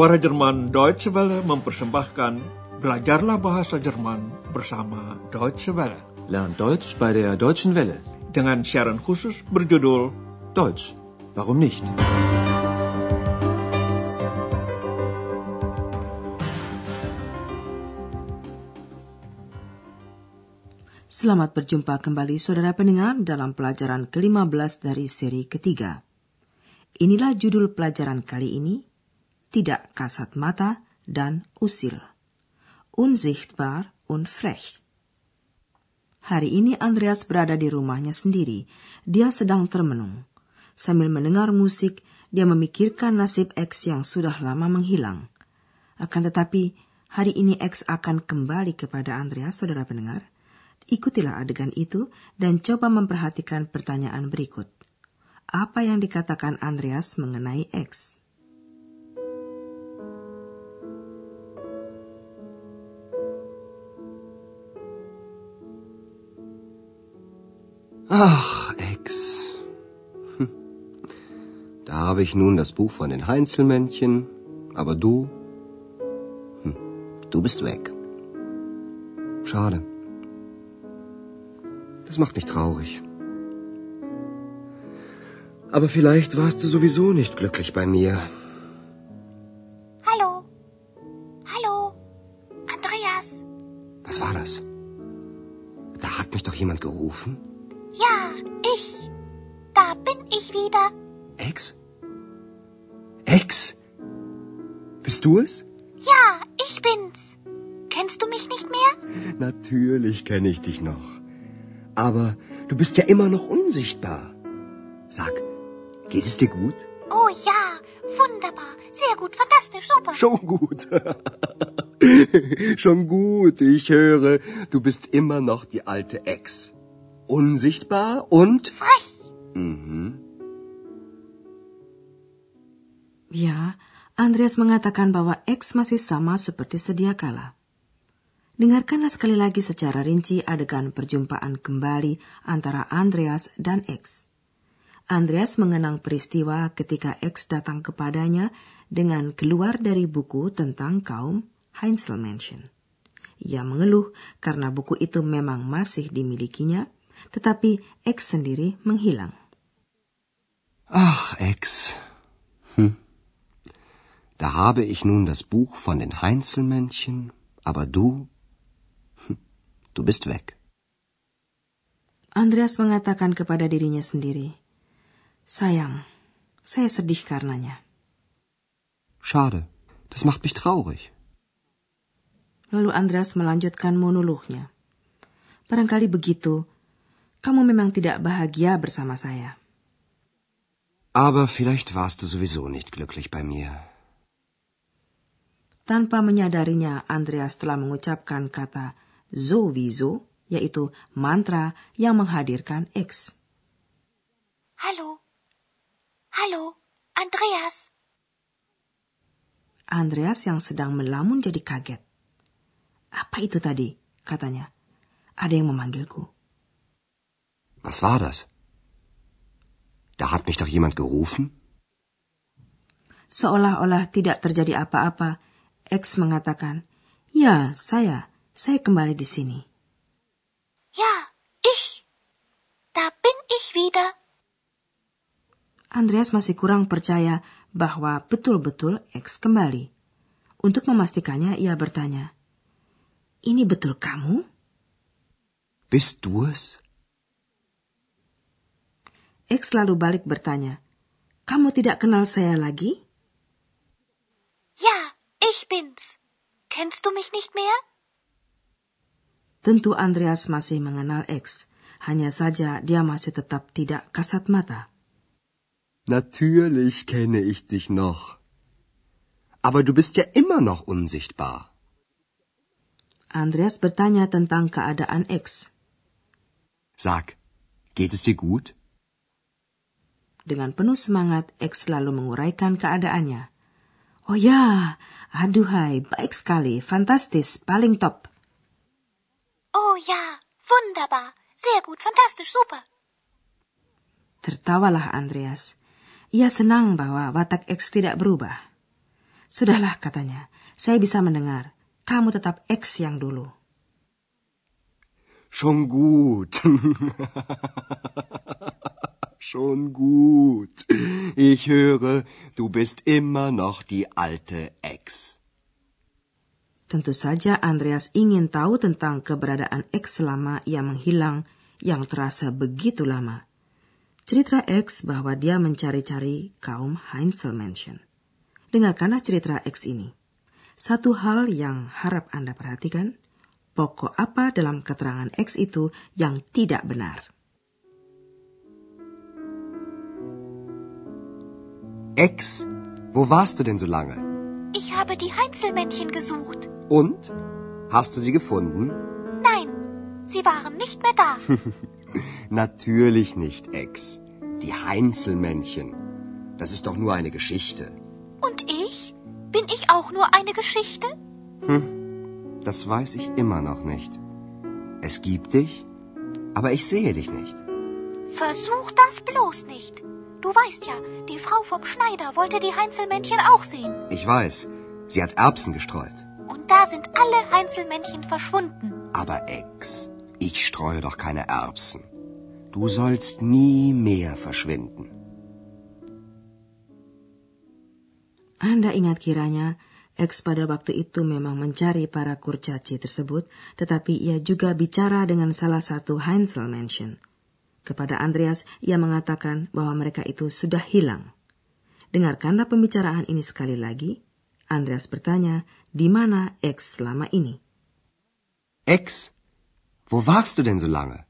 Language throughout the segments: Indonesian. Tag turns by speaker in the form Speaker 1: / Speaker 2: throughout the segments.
Speaker 1: Suara Jerman Deutsche Welle mempersembahkan Belajarlah Bahasa Jerman bersama Deutsche Welle.
Speaker 2: Lernt Deutsch bei der Deutschen Welle.
Speaker 1: Dengan siaran khusus berjudul
Speaker 2: Deutsch, warum nicht?
Speaker 3: Selamat berjumpa kembali saudara pendengar dalam pelajaran ke-15 dari seri ketiga. Inilah judul pelajaran kali ini, Tidak kasat mata dan usil. Unsichtbar und frech. Hari ini Andreas berada di rumahnya sendiri. Dia sedang termenung. Sambil mendengar musik, dia memikirkan nasib X yang sudah lama menghilang. Akan tetapi, hari ini X akan kembali kepada Andreas, saudara pendengar. Ikutilah adegan itu dan coba memperhatikan pertanyaan berikut. Apa yang dikatakan Andreas mengenai X?
Speaker 2: Ach, Ex. Hm. Da habe ich nun das Buch von den Heinzelmännchen, aber du, hm, du bist weg. Schade. Das macht mich traurig. Aber vielleicht warst du sowieso nicht glücklich bei mir. Ex? Bist du es?
Speaker 4: Ja, ich bin's. Kennst du mich nicht mehr?
Speaker 2: Natürlich kenne ich dich noch. Aber du bist ja immer noch unsichtbar. Sag, geht es dir gut?
Speaker 4: Oh ja, wunderbar. Sehr gut, fantastisch, super.
Speaker 2: Schon gut. Schon gut, ich höre, du bist immer noch die alte Ex. Unsichtbar und...
Speaker 4: Frech.
Speaker 2: Mhm.
Speaker 3: Ya, Andreas mengatakan bahwa X masih sama seperti sedia kala. Dengarkanlah sekali lagi secara rinci adegan perjumpaan kembali antara Andreas dan X. Andreas mengenang peristiwa ketika X datang kepadanya dengan keluar dari buku tentang kaum Heinzelmännchen. Ia mengeluh karena buku itu memang masih dimilikinya, tetapi X sendiri menghilang.
Speaker 2: Ach, Ex. Hm. Da habe ich nun das Buch von den Heinzelmännchen, aber du, hm, du bist weg.
Speaker 3: Andreas mengatakan kepada dirinya sendiri, Sayang, saya sedih karenanya.
Speaker 2: Schade, das macht mich traurig.
Speaker 3: Lalu Andreas melanjutkan monolognya. Barangkali begitu, kamu memang tidak bahagia bersama saya.
Speaker 2: Aber vielleicht warst du sowieso nicht glücklich bei mir.
Speaker 3: Tanpa menyadarinya, Andreas telah mengucapkan kata sowieso, yaitu mantra yang menghadirkan X.
Speaker 4: Hallo. Hallo, Andreas.
Speaker 3: Andreas yang sedang melamun jadi kaget. Apa itu tadi? katanya. Ada yang memanggilku.
Speaker 2: Was war das? Da hat mich doch jemand gerufen?
Speaker 3: Seolah-olah tidak terjadi apa-apa, X mengatakan, Ya, saya. Saya kembali di sini.
Speaker 4: Ja, ich. Da bin ich wieder.
Speaker 3: Andreas masih kurang percaya bahwa betul-betul X kembali. Untuk memastikannya, ia bertanya, Ini betul kamu?
Speaker 2: Bist du es?
Speaker 3: X lalu balik bertanya, Kamu tidak kenal saya lagi?
Speaker 4: Ich bin's. Kennst du mich nicht mehr?
Speaker 3: Tentu Andreas masih mengenal X, hanya saja dia masih tetap tidak kasat mata.
Speaker 2: Natürlich kenne ich dich noch. Aber du bist ja immer noch unsichtbar.
Speaker 3: Andreas bertanya tentang keadaan X.
Speaker 2: Sag, geht es dir gut?
Speaker 3: Dengan penuh semangat, X lalu menguraikan keadaannya. Oh ya, aduhai, baik sekali, fantastis, paling top.
Speaker 4: Oh ja, wunderbar. Sehr gut, fantastisch, super.
Speaker 3: Tertawalah Andreas. Ia senang bahwa watak X tidak berubah. Sudahlah, katanya. Saya bisa mendengar. Kamu tetap X yang dulu.
Speaker 2: Schon gut. Schon gut. Ich höre, du bist immer noch die alte Ex.
Speaker 3: Tentu saja Andreas ingin tahu tentang keberadaan X selama ia menghilang yang terasa begitu lama. Cerita X bahwa dia mencari-cari kaum Heinzel Mansion. Dengarkanlah cerita X ini. Satu hal yang harap Anda perhatikan, pokok apa dalam keterangan X itu yang tidak benar.
Speaker 2: Ex, wo warst du denn so lange?
Speaker 4: Ich habe die Heinzelmännchen gesucht.
Speaker 2: Und? Hast du sie gefunden?
Speaker 4: Nein, sie waren nicht mehr da.
Speaker 2: Natürlich nicht, Ex. Die Heinzelmännchen. Das ist doch nur eine Geschichte.
Speaker 4: Und ich? Bin ich auch nur eine Geschichte?
Speaker 2: Das weiß ich immer noch nicht. Es gibt dich, aber ich sehe dich nicht.
Speaker 4: Versuch das bloß nicht. Du weißt ja, die Frau vom Schneider wollte die Heinzelmännchen auch sehen.
Speaker 2: Ich weiß, sie hat Erbsen gestreut.
Speaker 4: Und da sind alle Heinzelmännchen verschwunden.
Speaker 2: Aber Ex, ich streue doch keine Erbsen. Du sollst nie mehr verschwinden.
Speaker 3: Anda ingat kiranya, X pada waktu itu memang mencari para kurcaci tersebut, tetapi ia juga bicara dengan salah satu Heinzel Mansion. Kepada Andreas, ia mengatakan bahwa mereka itu sudah hilang. Dengarkanlah pembicaraan ini sekali lagi. Andreas bertanya, di mana X selama ini?
Speaker 2: Ex, wo warst du denn so lange?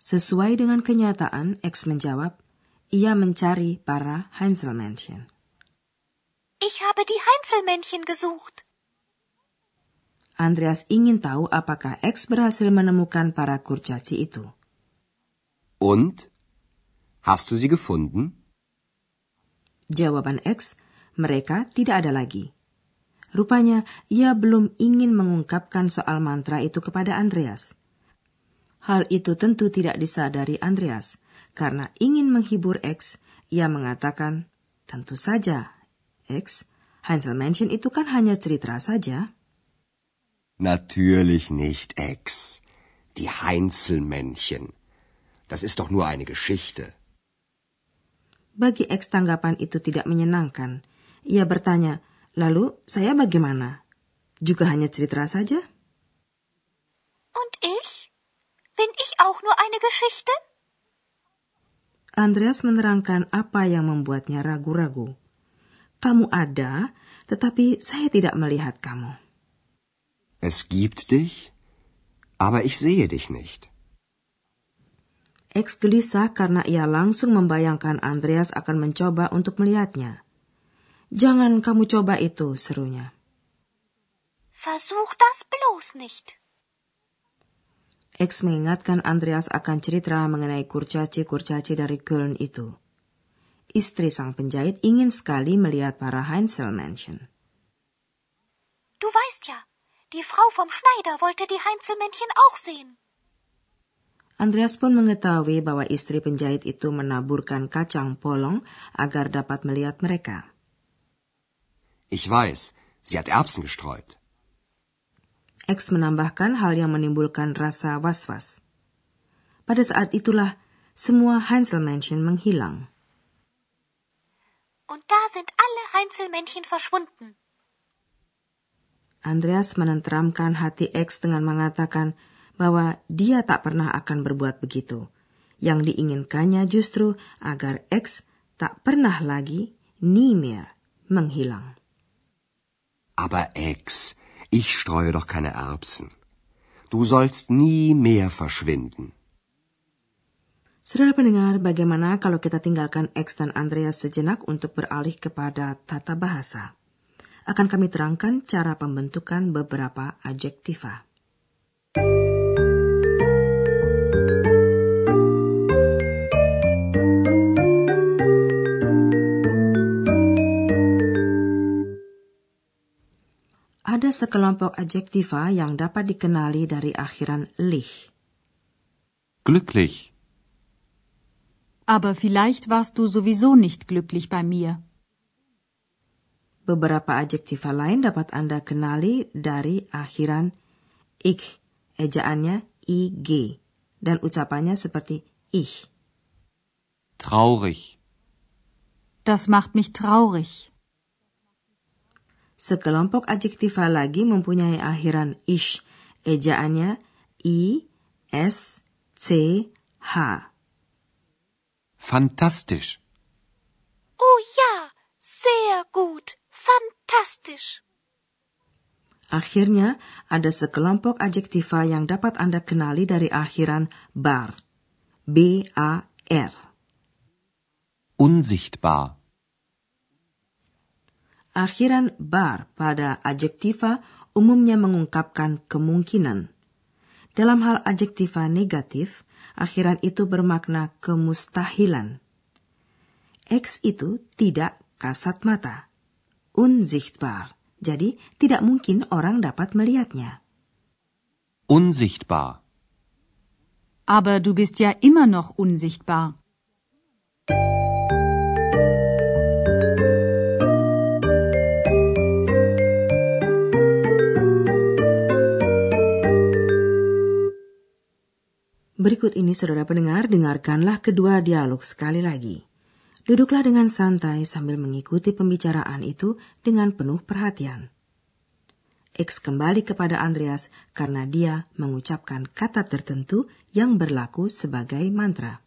Speaker 3: Sesuai dengan kenyataan, X menjawab, ia mencari para Heinzel Mansion.
Speaker 4: Ich habe die Heinzelmännchen gesucht.
Speaker 3: Andreas ingin tahu apakah X berhasil menemukan para kurcaci itu.
Speaker 2: Und? Hast du sie gefunden?
Speaker 3: Jawaban X, mereka tidak ada lagi. Rupanya ia belum ingin mengungkapkan soal mantra itu kepada Andreas. Hal itu tentu tidak disadari Andreas, karena ingin menghibur X, ia mengatakan, tentu saja, X, Hansel Mansion itu kan hanya cerita saja.
Speaker 2: Natürlich nicht, Ex. Die Heinzelmännchen. Das ist doch nur eine Geschichte.
Speaker 3: Bagi X tanggapan itu tidak menyenangkan. Ia bertanya, lalu saya bagaimana? Juga hanya cerita saja?
Speaker 4: Und ich? Bin ich auch nur eine Geschichte?
Speaker 3: Andreas menerangkan apa yang membuatnya ragu-ragu. Kamu ada, tetapi saya tidak melihat kamu.
Speaker 2: Es gibt dich, aber ich sehe dich nicht.
Speaker 3: X gelisah karena ia langsung membayangkan Andreas akan mencoba untuk melihatnya. Jangan kamu coba itu, serunya.
Speaker 4: Versuch das bloß nicht.
Speaker 3: X mengingatkan Andreas akan cerita mengenai kurcaci-kurcaci dari Köln itu. Istri sang penjahit ingin sekali melihat para Heinzel Mansion.
Speaker 4: Du weißt ja, die Frau vom Schneider wollte die Heinzelmännchen auch sehen.
Speaker 3: Andreas pun mengetahui bahwa istri penjahit itu menaburkan kacang polong agar dapat melihat mereka.
Speaker 2: Ich weiß, sie hat Erbsen gestreut.
Speaker 3: X menambahkan hal yang menimbulkan rasa was-was. Pada saat itulah semua Heinzel Mansion menghilang.
Speaker 4: Und da sind alle Heinzelmännchen verschwunden.
Speaker 3: Andreas menenteramkan hati X dengan mengatakan bahwa dia tak pernah akan berbuat begitu. Yang diinginkannya justru agar X tak pernah lagi mehr menghilang.
Speaker 2: Aber Ex, ich streue doch keine Erbsen. Du sollst nie mehr verschwinden.
Speaker 3: Saudara pendengar, bagaimana kalau kita tinggalkan X dan Andreas sejenak untuk beralih kepada tata bahasa? Akan kami terangkan cara pembentukan beberapa adjektiva. Ada sekelompok adjektiva yang dapat dikenali dari akhiran lich.
Speaker 5: Glücklich.
Speaker 6: Aber vielleicht warst du sowieso nicht glücklich bei mir.
Speaker 3: Beberapa adjektiva lain dapat Anda kenali dari akhiran ich, ejaannya ig, dan ucapannya seperti ich.
Speaker 5: Traurig.
Speaker 6: Das macht mich traurig.
Speaker 3: Sekelompok adjektiva lagi mempunyai akhiran ish, ejaannya i, s, c, h.
Speaker 5: Fantastisch.
Speaker 4: Oh ja, sehr gut. Fantastisch.
Speaker 3: Akhirnya, ada sekelompok adjektiva yang dapat Anda kenali dari akhiran bar. B-A-R.
Speaker 5: Unsichtbar.
Speaker 3: Akhiran bar pada adjektiva umumnya mengungkapkan kemungkinan. Dalam hal adjektiva negatif, akhiran itu bermakna kemustahilan. X itu tidak kasat mata unsichtbar. Jadi, tidak mungkin orang dapat melihatnya.
Speaker 5: Unsichtbar.
Speaker 6: Aber du bist ja immer noch unsichtbar.
Speaker 3: Berikut ini saudara pendengar, dengarkanlah kedua dialog sekali lagi. Duduklah dengan santai sambil mengikuti pembicaraan itu dengan penuh perhatian. X kembali kepada Andreas karena dia mengucapkan kata tertentu yang berlaku sebagai mantra.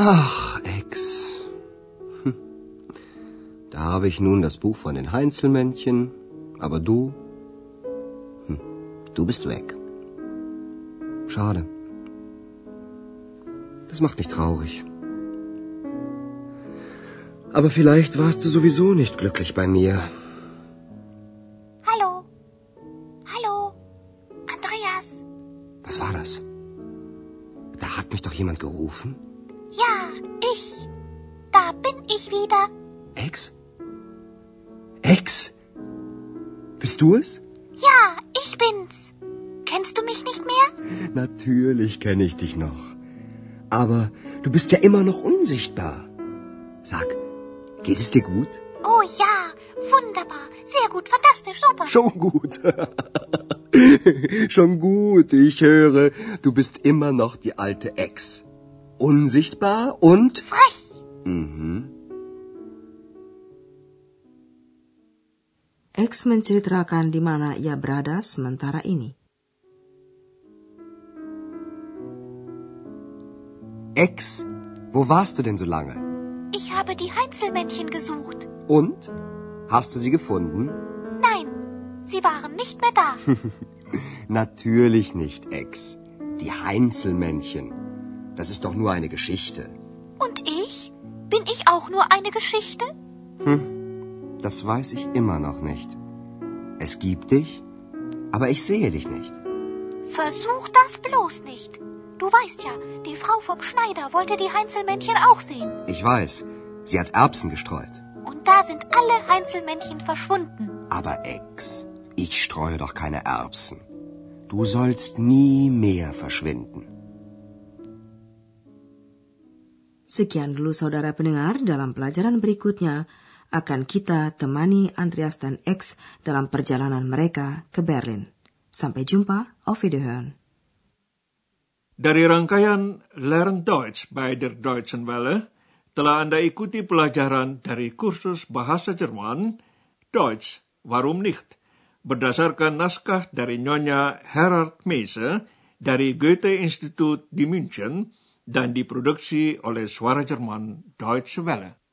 Speaker 2: Ach, Ex. Hm. Da habe ich nun das Buch von den Heinzelmännchen, aber du, hm, du bist weg. Schade. Das macht mich traurig. Aber vielleicht warst du sowieso nicht glücklich bei mir.
Speaker 4: Hallo. Hallo. Andreas.
Speaker 2: Was war das? Da hat mich doch jemand gerufen. Bist du es?
Speaker 4: Ja, ich bin's. Kennst du mich nicht mehr?
Speaker 2: Natürlich kenne ich dich noch. Aber du bist ja immer noch unsichtbar. Sag, geht es dir gut?
Speaker 4: Oh ja, wunderbar. Sehr gut, fantastisch, super.
Speaker 2: Schon gut. Schon gut. Ich höre, du bist immer noch die alte Ex. Unsichtbar und...
Speaker 4: Frech.
Speaker 2: Mhm.
Speaker 3: X menceritakan di mana ia berada sementara ini.
Speaker 2: Ex, wo warst du denn so lange?
Speaker 4: Ich habe die Heinzelmännchen gesucht.
Speaker 2: Und? Hast du sie gefunden?
Speaker 4: Nein, sie waren nicht mehr da.
Speaker 2: Natürlich nicht, Ex. Die Heinzelmännchen. Das ist doch nur eine Geschichte.
Speaker 4: Und ich? Bin ich auch nur eine Geschichte?
Speaker 2: Das weiß ich immer noch nicht. Es gibt dich, aber ich sehe dich nicht.
Speaker 4: Versuch das bloß nicht. Du weißt ja, die Frau vom Schneider wollte die Heinzelmännchen auch sehen.
Speaker 2: Ich weiß, sie hat Erbsen gestreut.
Speaker 4: Und da sind alle Heinzelmännchen verschwunden.
Speaker 2: Aber Ex, ich streue doch keine Erbsen. Du sollst nie mehr verschwinden.
Speaker 3: Sekian dulu saudara pendengar dalam pelajaran berikutnya akan kita temani Andreas dan X dalam perjalanan mereka ke Berlin. Sampai jumpa, auf Wiederhören.
Speaker 1: Dari rangkaian Learn Deutsch bei der Deutschen Welle, telah Anda ikuti pelajaran dari kursus bahasa Jerman, Deutsch, warum nicht, berdasarkan naskah dari Nyonya Herard Meise dari Goethe Institut di München dan diproduksi oleh Suara Jerman Deutsche Welle.